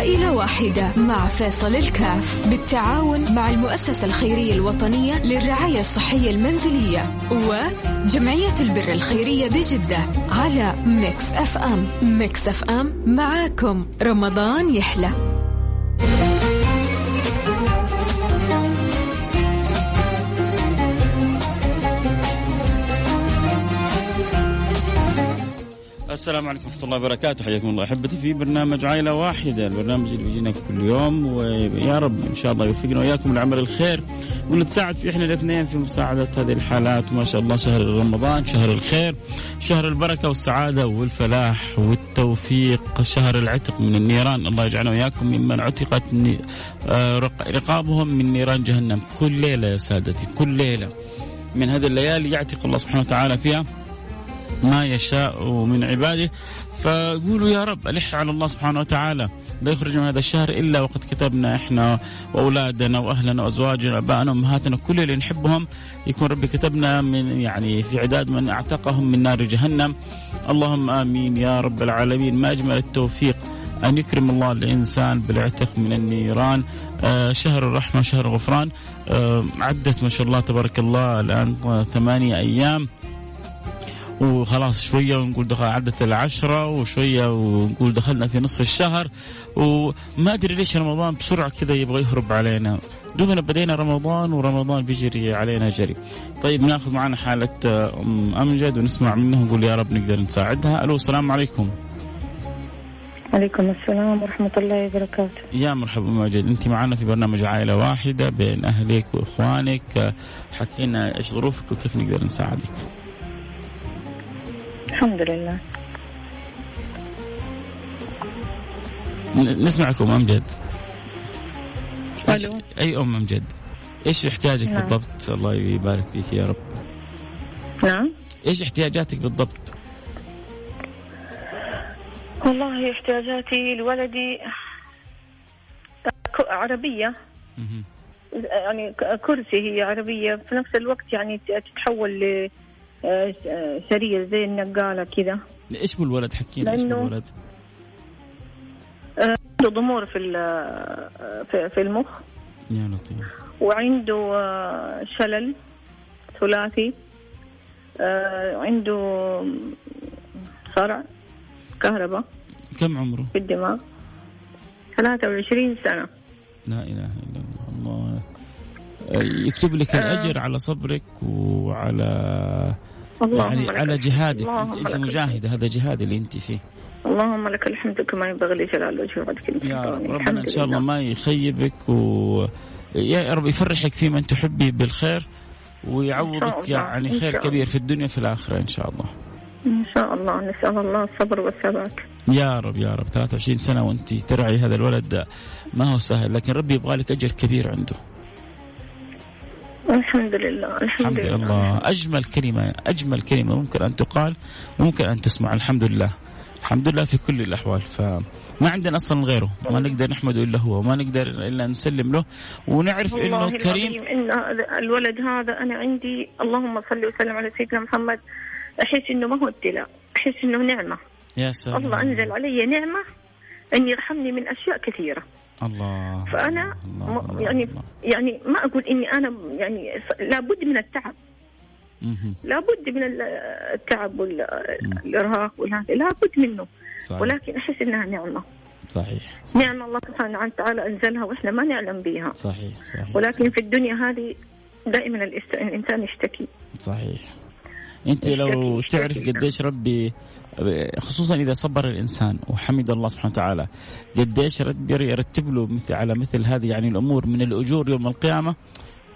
عائلة واحدة مع فيصل الكاف بالتعاون مع المؤسسة الخيرية الوطنية للرعاية الصحية المنزلية وجمعية البر الخيرية بجدة على Mix FM. Mix FM معاكم. رمضان يحلى. السلام عليكم ورحمة الله وبركاته. حياكم الله أحبتي في برنامج عائلة واحدة. البرنامج اللي بيجينا كل يوم ويا رب إن شاء الله يوفقنا وإياكم لعمل الخير ونتساعد في إحنا الاثنين في مساعدة هذه الحالات. وما شاء الله شهر رمضان شهر الخير شهر البركة والسعادة والفلاح والتوفيق شهر العتق من النيران. الله يجعلنا وإياكم ممن عتقت آه، رقابهم من نيران جهنم. كل ليلة يا سادتي كل ليلة من هذه الليالي يعتق الله سبحانه وتعالى فيها. ما يشاء من عباده. فقولوا يا رب ألح على الله سبحانه وتعالى. لا يخرج من هذا الشهر إلا وقد كتبنا إحنا وأولادنا وأهلنا وأزواجنا وأبائنا وأمهاتنا كل اللي نحبهم. يكون ربي كتبنا من يعني في عداد من أعتقهم من نار جهنم. اللهم آمين يا رب العالمين. ما أجمل التوفيق أن يكرم الله الإنسان بالعتق من النيران. آه شهر الرحمة شهر الغفران آه عدت ما شاء الله تبارك الله. الآن ثمانية أيام. وخلاص شوية ونقول دخل عدت العشرة وشوية ونقول دخلنا في نصف الشهر. وما أدري ليش رمضان بسرعة كذا يبغى يهرب علينا. دوبنا بدينا رمضان ورمضان بيجري علينا جري. طيب ناخذ معنا حالة أم أمجد ونسمع منها ونقول يا رب نقدر نساعدها. ألو السلام عليكم. عليكم السلام ورحمة الله وبركاته. يا مرحبا ماجد أنت معنا في برنامج عائلة واحدة بين أهلك وإخوانك. حكينا إيش ظروفك وكيف نقدر نساعدك. الحمد لله. نسمعكم امجد ألو. أي أم امجد إيش احتياجك نعم. بالضبط؟ الله يبارك فيك يا رب. نعم. إيش احتياجاتك بالضبط؟ والله احتياجاتي لولدي عربية. يعني كرسي هي عربية في نفس الوقت يعني تتحول ل سريع زي النقالة كذا. إيش بالولد؟ حكينا إيش بالولد؟ عنده ضمور في في المخ. يا لطيف. وعنده آه، شلل ثلاثي. آه، عنده صرع كهرباء كم عمره؟ في الدماغ. 23 سنة. لا إله إلا الله. الله يكتب لك الأجر على صبرك وعلى يعني على جهادك. انت مجاهده هذا جهاد اللي أنت فيه. اللهم لك الحمد كما ينبغي لجلال وجهك يا رب ربنا إن شاء الله ما يخيبك و يا رب يفرحك في من تحبي بالخير ويعوضك يعني خير كبير في الدنيا في الآخرة إن شاء الله. إن شاء الله نسأل الله الصبر والثبات يا رب يا رب. 23 سنة وأنت ترعي هذا الولد ما هو سهل لكن ربي يبغى لك أجر كبير عنده. الحمد لله الحمد, الحمد لله. لله. أجمل كلمة أجمل كلمة ممكن أن تقال وممكن أن تسمع. الحمد لله. الحمد لله في كل الأحوال. فما عندنا أصلا غيره. ما نقدر نحمده إلا هو ما نقدر إلا نسلم له. ونعرف إنه كريم. إن الولد هذا أنا عندي اللهم صل وسلم على سيدنا محمد. أحس إنه ما هو ابتلاء أحس إنه نعمة. يا سلام. الله أنزل علي نعمة أن يرحمني من أشياء كثيرة. الله. فأنا الله الله يعني الله. يعني ما أقول إني أنا يعني لابد من التعب. لابد من التعب والارهاق والهذا لابد منه. صحيح. ولكن أحس إنها نعمة. صحيح, صحيح. نعمه الله سبحانه وتعالى أنزلها وإحنا ما نعلم بها. صحيح صحيح ولكن صحيح. في الدنيا هذه دائما الانسان يشتكي. صحيح. أنت لو تعرف قديش ربي خصوصا إذا صبر الإنسان وحمد الله سبحانه وتعالى قديش يرتب له مثل على مثل هذه يعني الأمور من الأجور يوم القيامة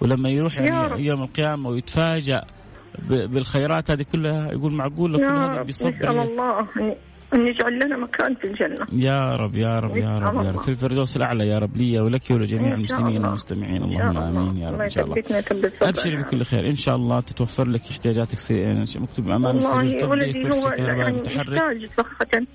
ولما يروح يعني يوم القيامة ويتفاجأ بالخيرات هذه كلها يقول معقول؟ كل هذا بيصبر الله. أن يجعل لنا مكان في الجنة. يا رب يا رب يا رب يا رب. في الفردوس الأعلى يا رب. لي ولك ولجميع المسلمين والمستمعين. اللهم آمين يا رب إن شاء الله. أبشري بكل خير. إن شاء الله تتوفر لك احتياجاتك مكتوب أمام والله ولدي هو يعني محتاج صراحة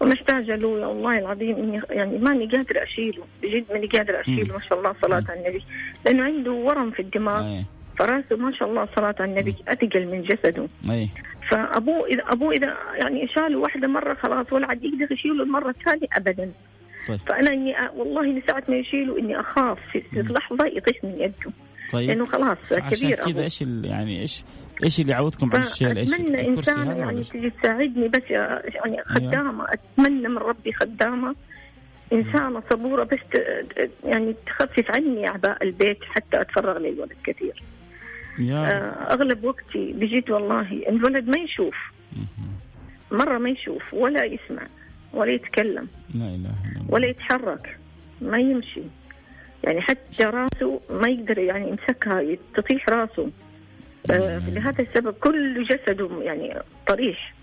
ومحتاجة له يا الله العظيم إني يعني ماني قادرة أشيله. بجد ماني قادرة أشيله. ما شاء الله صلاة على النبي. لأنه عنده ورم في الدماغ. فراسه ما شاء الله صلاة على النبي. أثقل من جسده. أي. فأبوه إذا أبوه إذا يعني شاله واحدة مرة خلاص ولا عاد يقدر يشيله المرة الثانية أبدا. طيب. فأنا إني والله من ساعة ما يشيلوا إني أخاف. في لحظة يطيح من يده. طيب. لأنه خلاص كبير عشان كذا إيش يعني إيش إيش اللي يعودكم على الشيء؟ إيش اتمنى إنسان يعني تجي تساعدني بس يعني أيوه. خدامة. أتمنى من ربي خدامة. إنسانة صبورة بس يعني تخفف عني أعباء البيت حتى أتفرغ للولد كثير. أغلب وقتي بجيت والله الولد ما يشوف. مرة ما يشوف ولا يسمع ولا يتكلم لا إله إلا الله. ولا يتحرك ما يمشي. يعني حتى راسه ما يقدر يعني يمسكها تطيح راسه. آه لهذا السبب كل جسده يعني طريح.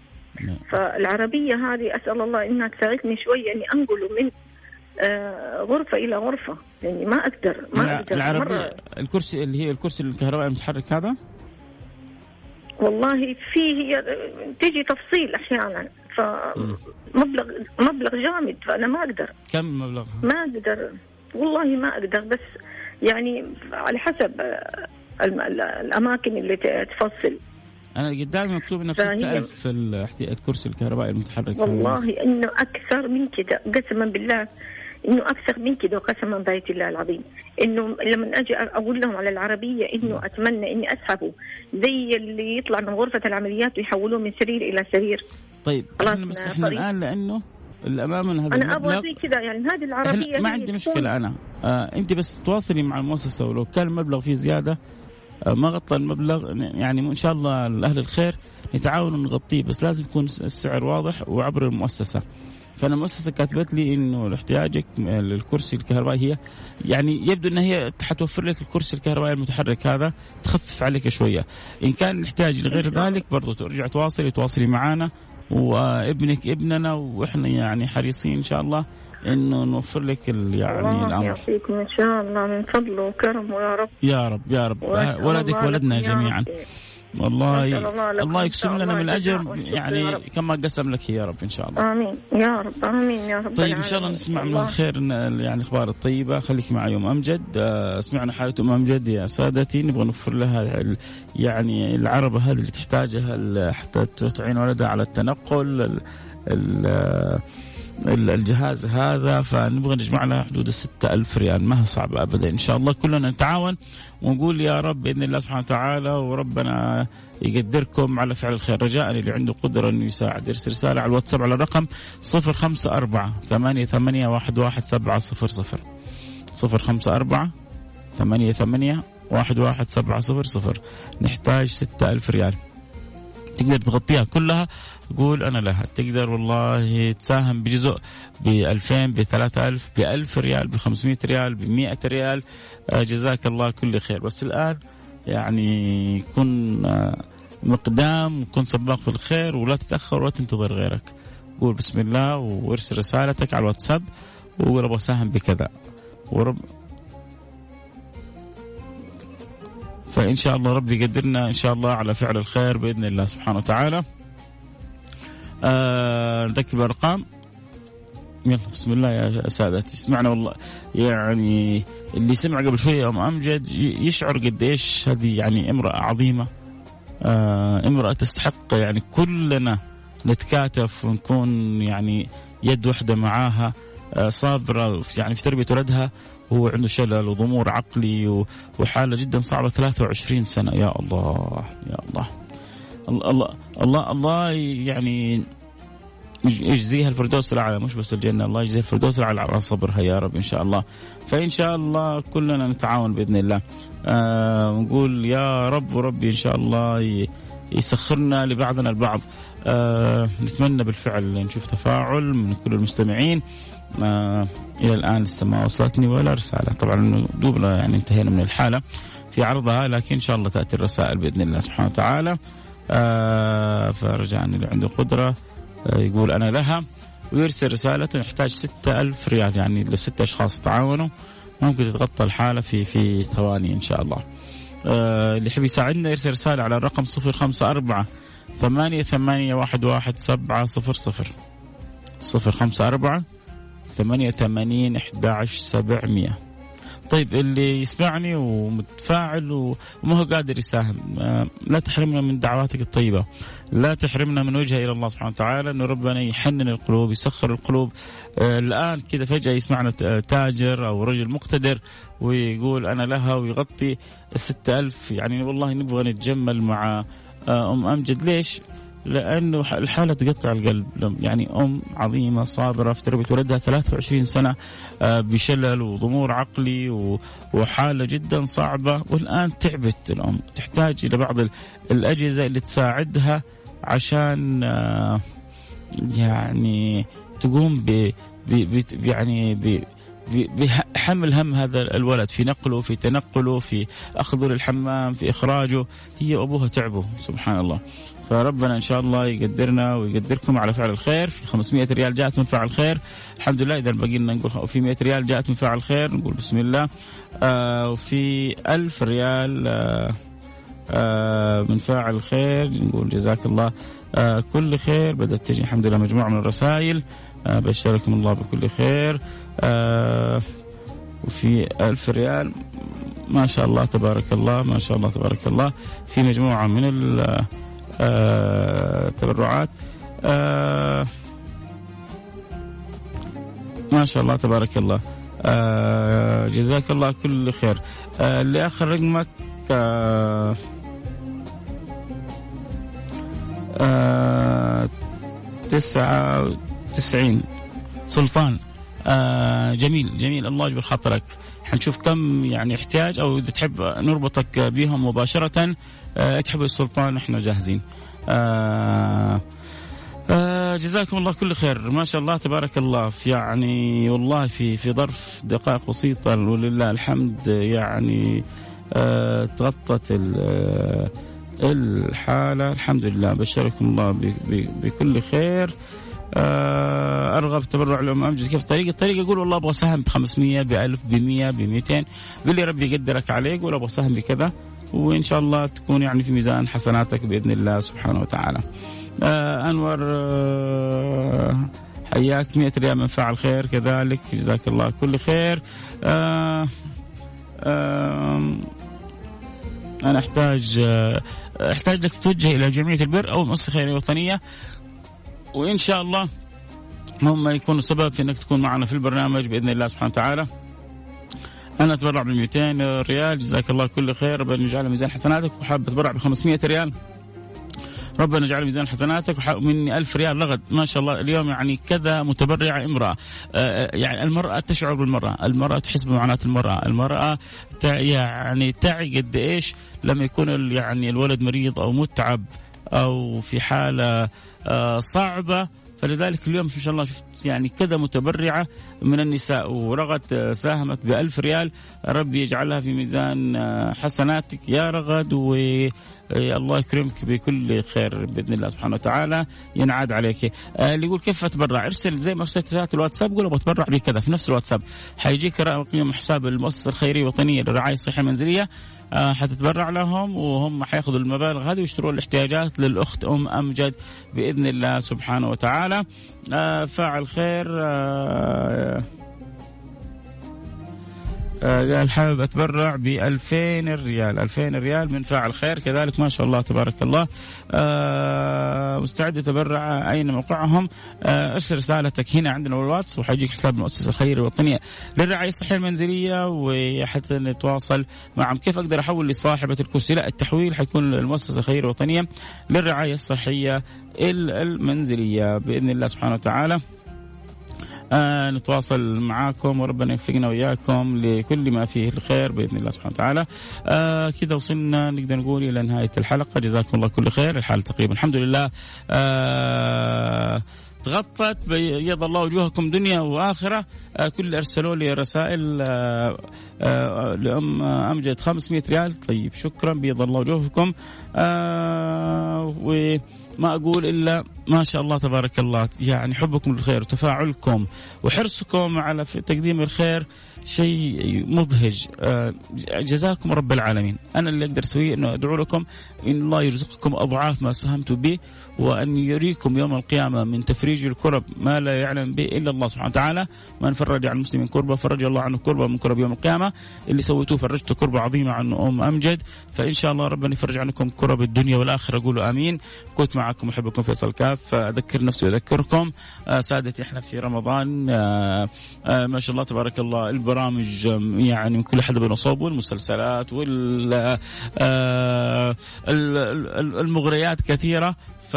فالعربية هذه أسأل الله إنها تساعدني شوية إني أنقله من آه غرفة إلى غرفة. يعني ما أقدر ما أقدر. العربية الكرسي اللي هي الكرسي الكهربائي المتحرك هذا؟ والله فيه تيجي تفصيل أحيانا فمبلغ مبلغ جامد فأنا ما أقدر. كم مبلغ؟ ما أقدر. والله ما أقدر بس يعني على حسب الأماكن اللي تفصل. أنا قدامي مكتوب انه 6000 في الكرسي الكهربائي المتحرك. والله إنه أكثر من كذا قسما بالله. إنه أكثر من كذا قسما بيت الله العظيم. إنه لما أجي أقول لهم على العربية إنه أتمنى إني أسحبه. زي اللي يطلع من غرفة العمليات ويحولوه من سرير إلى سرير. طيب إحنا بس إحنا الآن لأنه الامانه هذا أنا أبغى زي كذا يعني هذه العربية ما عندي مشكلة أنا. آه أنت بس تواصلي مع المؤسسة ولو كان المبلغ فيه زيادة آه ما غطى المبلغ يعني إن شاء الله أهل الخير نتعاون نغطيه بس لازم يكون السعر واضح وعبر المؤسسة. فأنا المؤسسه كاتبت لي إنه احتياجك للكرسي الكهربائي. هي يعني يبدو ان هي حتوفر لك الكرسي الكهربائي المتحرك هذا تخفف عليك شوية. إن كان الاحتياج لغير ذلك برضو ترجع تواصلي تواصلي معنا وابنك ابننا وإحنا يعني حريصين إن شاء الله إنه نوفر لك يعني الله الأمر. يعطيكم ان شاء الله من فضله وكرمه يا رب. يا رب يا رب. ولدك ولدنا جميعا. والله الله, الله يقسم لنا من الأجر. يعني كما قسم لك يا رب إن شاء الله. آمين. يا رب. آمين يا رب طيب إن شاء الله نسمع من الخير يعني الأخبار الطيبة. خليك معي ام أمجد. آه، سمعنا حالة ام أمجد يا سادتي. نبغى نوفر لها يعني العربه هذه اللي تحتاجها حتى تعين ولدها على التنقل الجهاز هذا فنبغى نجمع لها حدود الستة ألف ريال. ما هي صعبة أبدا. إن شاء الله كلنا نتعاون ونقول يا رب بإذن الله سبحانه وتعالى وربنا يقدركم على فعل الخير. رجاء اللي عنده قدرة أنه يساعد. يرسل رسالة على الواتساب على الرقم صفر خمسة أربعة ثمانية ثمانية واحد واحد سبعة صفر صفر. صفر خمسة أربعة ثمانية ثمانية واحد واحد سبعة صفر صفر. نحتاج ستة ألف ريال. تقدر تغطيها كلها قول أنا لها. تقدر والله تساهم بجزء ب 2000 ب 3000 ب 1000 ريال ب 500 ريال ب 100 ريال. آه، جزاك الله كل خير. بس الآن يعني كن آه، مقدام وكن سباق في الخير ولا تتأخر ولا تنتظر غيرك. قول بسم الله وارسل رسالتك على الواتساب وقول أبغى أساهم بكذا. ورب فإن شاء الله ربي يقدرنا إن شاء الله على فعل الخير بإذن الله سبحانه وتعالى. آه نذكر بالارقام يلا بسم الله يا سادتي سمعنا والله. يعني اللي سمع قبل شوية ام امجد يشعر قديش هذه يعني امرأة عظيمة. آه امرأة تستحق يعني كلنا نتكاتف ونكون يعني يد واحدة معاها. صابره يعني في تربية ولدها هو عنده شلل وضمور عقلي وحالة جدا صعبه 23 سنة. يا الله يا الله. الله الله الله يعني يجزيها الفردوس الأعلى مش بس الجنة. الله يجزيها الفردوس الأعلى على صبرها يا رب إن شاء الله. فإن شاء الله كلنا نتعاون بإذن الله. آه نقول يا رب وربي إن شاء الله يسخرنا لبعضنا البعض. آه نتمنى بالفعل نشوف تفاعل من كل المستمعين. آه إلى الآن لسه ما وصلتني ولا رسالة. طبعا دوبنا يعني انتهينا من الحالة. في عرضها لكن إن شاء الله تأتي الرسائل بإذن الله سبحانه وتعالى. آه اللي عنده قدرة آه يقول أنا لها. ويرسل رسالة يحتاج ستة ألف ريال يعني لو ستة أشخاص تعاونوا ممكن تتغطى الحالة في في ثواني إن شاء الله. آه اللي يحب يساعدنا يرسل رسالة على الرقم صفر خمسة أربعة ثمانية ثمانية واحد واحد سبعة صفر صفر. صفر خمسة أربعة ثمانية ثمانين إحدى عشر سبعمية. طيب اللي يسمعني ومتفاعل وما هو قادر يساهم لا تحرمنا من دعواتك الطيبة. لا تحرمنا من وجهه إلى الله سبحانه وتعالى. أنه ربنا يحنن القلوب يسخر القلوب. الآن كذا فجأة يسمعنا تاجر أو رجل مقتدر ويقول أنا لها ويغطي الستة ألف. يعني والله نبغى نتجمل مع أم أمجد. ليش؟ لأنه الحالة تقطع القلب. يعني أم عظيمة صابرة في تربية ولدها 23 سنة آه، بشلل وضمور عقلي وحالة جدا صعبة. والآن تعبت الأم. تحتاج إلى بعض الأجهزة اللي تساعدها عشان آه، يعني تقوم ب يعني ب بحمل هم هذا الولد في نقله في تنقله في أخذه للحمام في إخراجه. هي وابوها تعبوا سبحان الله. فربنا إن شاء الله يقدرنا ويقدركم على فعل الخير. في 500 ريال جاءت من فعل خير الحمد لله إذا بقي لنا نقول في 100 ريال جاءت من فعل خير نقول بسم الله. آه وفي 1000 ريال آه آه من فاعل خير نقول جزاك الله. آه كل خير بدأت تجي. الحمد لله مجموعة من الرسائل. آه بشركم الله بكل خير. آه وفي ألف ريال ما شاء الله تبارك الله ما شاء الله تبارك الله. في مجموعة من التبرعات آه ما شاء الله تبارك الله. آه جزاك الله كل خير. آه آخر رقمك آه آه تسعة وتسعين. سلطان. آه جميل جميل. الله يجبر خاطرك. حنشوف كم يعني احتياج أو إذا تحب نربطك بهم مباشرة آه تحب السلطان إحنا جاهزين. آه آه جزاكم الله كل خير. ما شاء الله تبارك الله. يعني والله في في ظرف دقائق بسيطة ولله الحمد. يعني آه تغطت آه، الحالة. الحمد لله. بشركم الله بكل خير. أرغب تبرع لام أمجد كيف طريقه؟ الطريقة أقول والله أبغى سهم ب 500 ب 1000 ب 100 ب 200 قول لي ربي يقدرك عليه قول أبغى سهم بكذا وإن شاء الله تكون يعني في ميزان حسناتك بإذن الله سبحانه وتعالى. آه أنور آه حياك 100 ريال من فاعل خير كذلك جزاك الله كل خير. آه آه أنا أحتاج آه أحتاج لك تتوجه إلى جمعية البر أو المؤسسه الخيريه الوطنيه وإن شاء الله هم يكونوا سبب في إنك تكون معنا في البرنامج بإذن الله سبحانه وتعالى. أنا أتبرع ب 200 ريال جزاك الله كل خير. ربنا يجعل ميزان حسناتك. وحاب أتبرع ب 500 ريال. ربنا يجعل ميزان حسناتك. ومني ألف ريال رغد ما شاء الله اليوم يعني كذا متبرعة امرأة. آه، يعني المرأة تشعر بالمرأة. المرأة تحس بمعاناة المرأة. المرأة يعني تعي قد إيش؟ لما يكون يعني الولد مريض أو متعب أو في حالة آه، صعبة. فلذلك اليوم إن شاء الله شفت يعني كذا متبرعة من النساء. ورغد آه، ساهمت بألف ريال. ربي يجعلها في ميزان آه، حسناتك يا رغد الله يكرمك بكل خير بإذن الله سبحانه وتعالى ينعاد عليك. اللي يقول كيف أتبرع؟ ارسل زي ما ارسلت الواتساب قول أبغى أتبرع بكذا في نفس الواتساب. حيجيك رقم حساب المؤسسة الخيرية الوطنية للرعاية الصحية المنزلية. آه حتتبرع لهم وهم حياخذوا المبالغ هذه ويشتروا الاحتياجات للأخت أم أمجد بإذن الله سبحانه وتعالى. آه فاعل خير. آه آه، حابب أتبرع ب 2000 ريال 2000 ريال من فاعل خير. كذلك ما شاء الله تبارك الله. آه مستعد اتبرع أين موقعهم؟ آه ارسل رسالتك هنا عندنا الواتس وحيجيك حساب المؤسسه الخيريه الوطنيه للرعاية الصحية المنزلية وحتى نتواصل معهم. كيف أقدر أحول لصاحبة الكرسي؟ لا التحويل حيكون المؤسسه الخيريه الوطنيه للرعاية الصحية المنزلية. بإذن الله سبحانه وتعالى. آه نتواصل معاكم وربنا يوفقنا وإياكم لكل ما فيه الخير بإذن الله سبحانه وتعالى. آه كذا وصلنا نقدر نقول إلى نهاية الحلقة. جزاكم الله كل خير. الحال تقريبا الحمد لله. آه تغطت بيض الله وجوهكم دنيا وآخرة. آه كل أرسلوا لي رسائل آه آه لأم أمجد 500 ريال. طيب شكرا بيض الله وجوهكم. و ما أقول إلا ما شاء الله تبارك الله يعني حبكم للخير وتفاعلكم وحرصكم على تقديم الخير. شيء مبهج آه، جزاكم رب العالمين. أنا اللي أقدر أسويه إنه أدعو لكم إن الله يرزقكم أضعاف ما ساهمت به وأن يريكم يوم القيامة من تفريج الكرب ما لا يعلم به إلا الله سبحانه وتعالى. من فرج عن المسلمين كربة فرج الله عنه كربة من كرب يوم القيامة. اللي سويتوه فرجت كربة عظيمة عن أم أمجد. فإن شاء الله ربنا يفرج عنكم كرب الدنيا والآخرة. قولوا آمين. كنت معكم محبكم فيصل كاف. أذكر نفسي وأذكركم. آه، سادتي إحنا في رمضان. آه، ما شاء الله تبارك الله. البرامج يعني كل حدب ونصوب والمسلسلات وال المغريات كثيرة. ف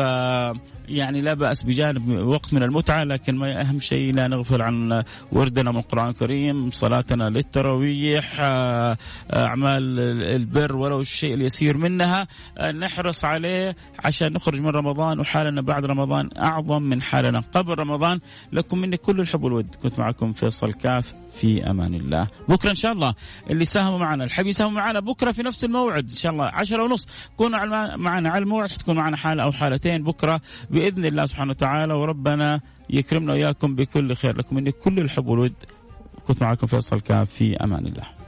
يعني لا بأس بجانب وقت من المتعة لكن ما أهم شيء لا نغفل عن وردنا من القرآن الكريم، صلاتنا للتراويح، أعمال البر ولو الشيء اليسير منها نحرص عليه عشان نخرج من رمضان وحالنا بعد رمضان أعظم من حالنا قبل رمضان، لكم مني كل الحب والود، كنت معكم فيصل كاف. في أمان الله. بكرة إن شاء الله اللي ساهموا معنا. الحبي يساهموا معنا بكرة في نفس الموعد. إن شاء الله عشرة ونص. كونوا معنا على الموعد. تكون معنا حاله أو حالتين بكرة بإذن الله سبحانه وتعالى. وربنا يكرمنا وإياكم بكل خير لكم. مني كل الحب والود. كنت معكم فيصل كاف. في أمان الله.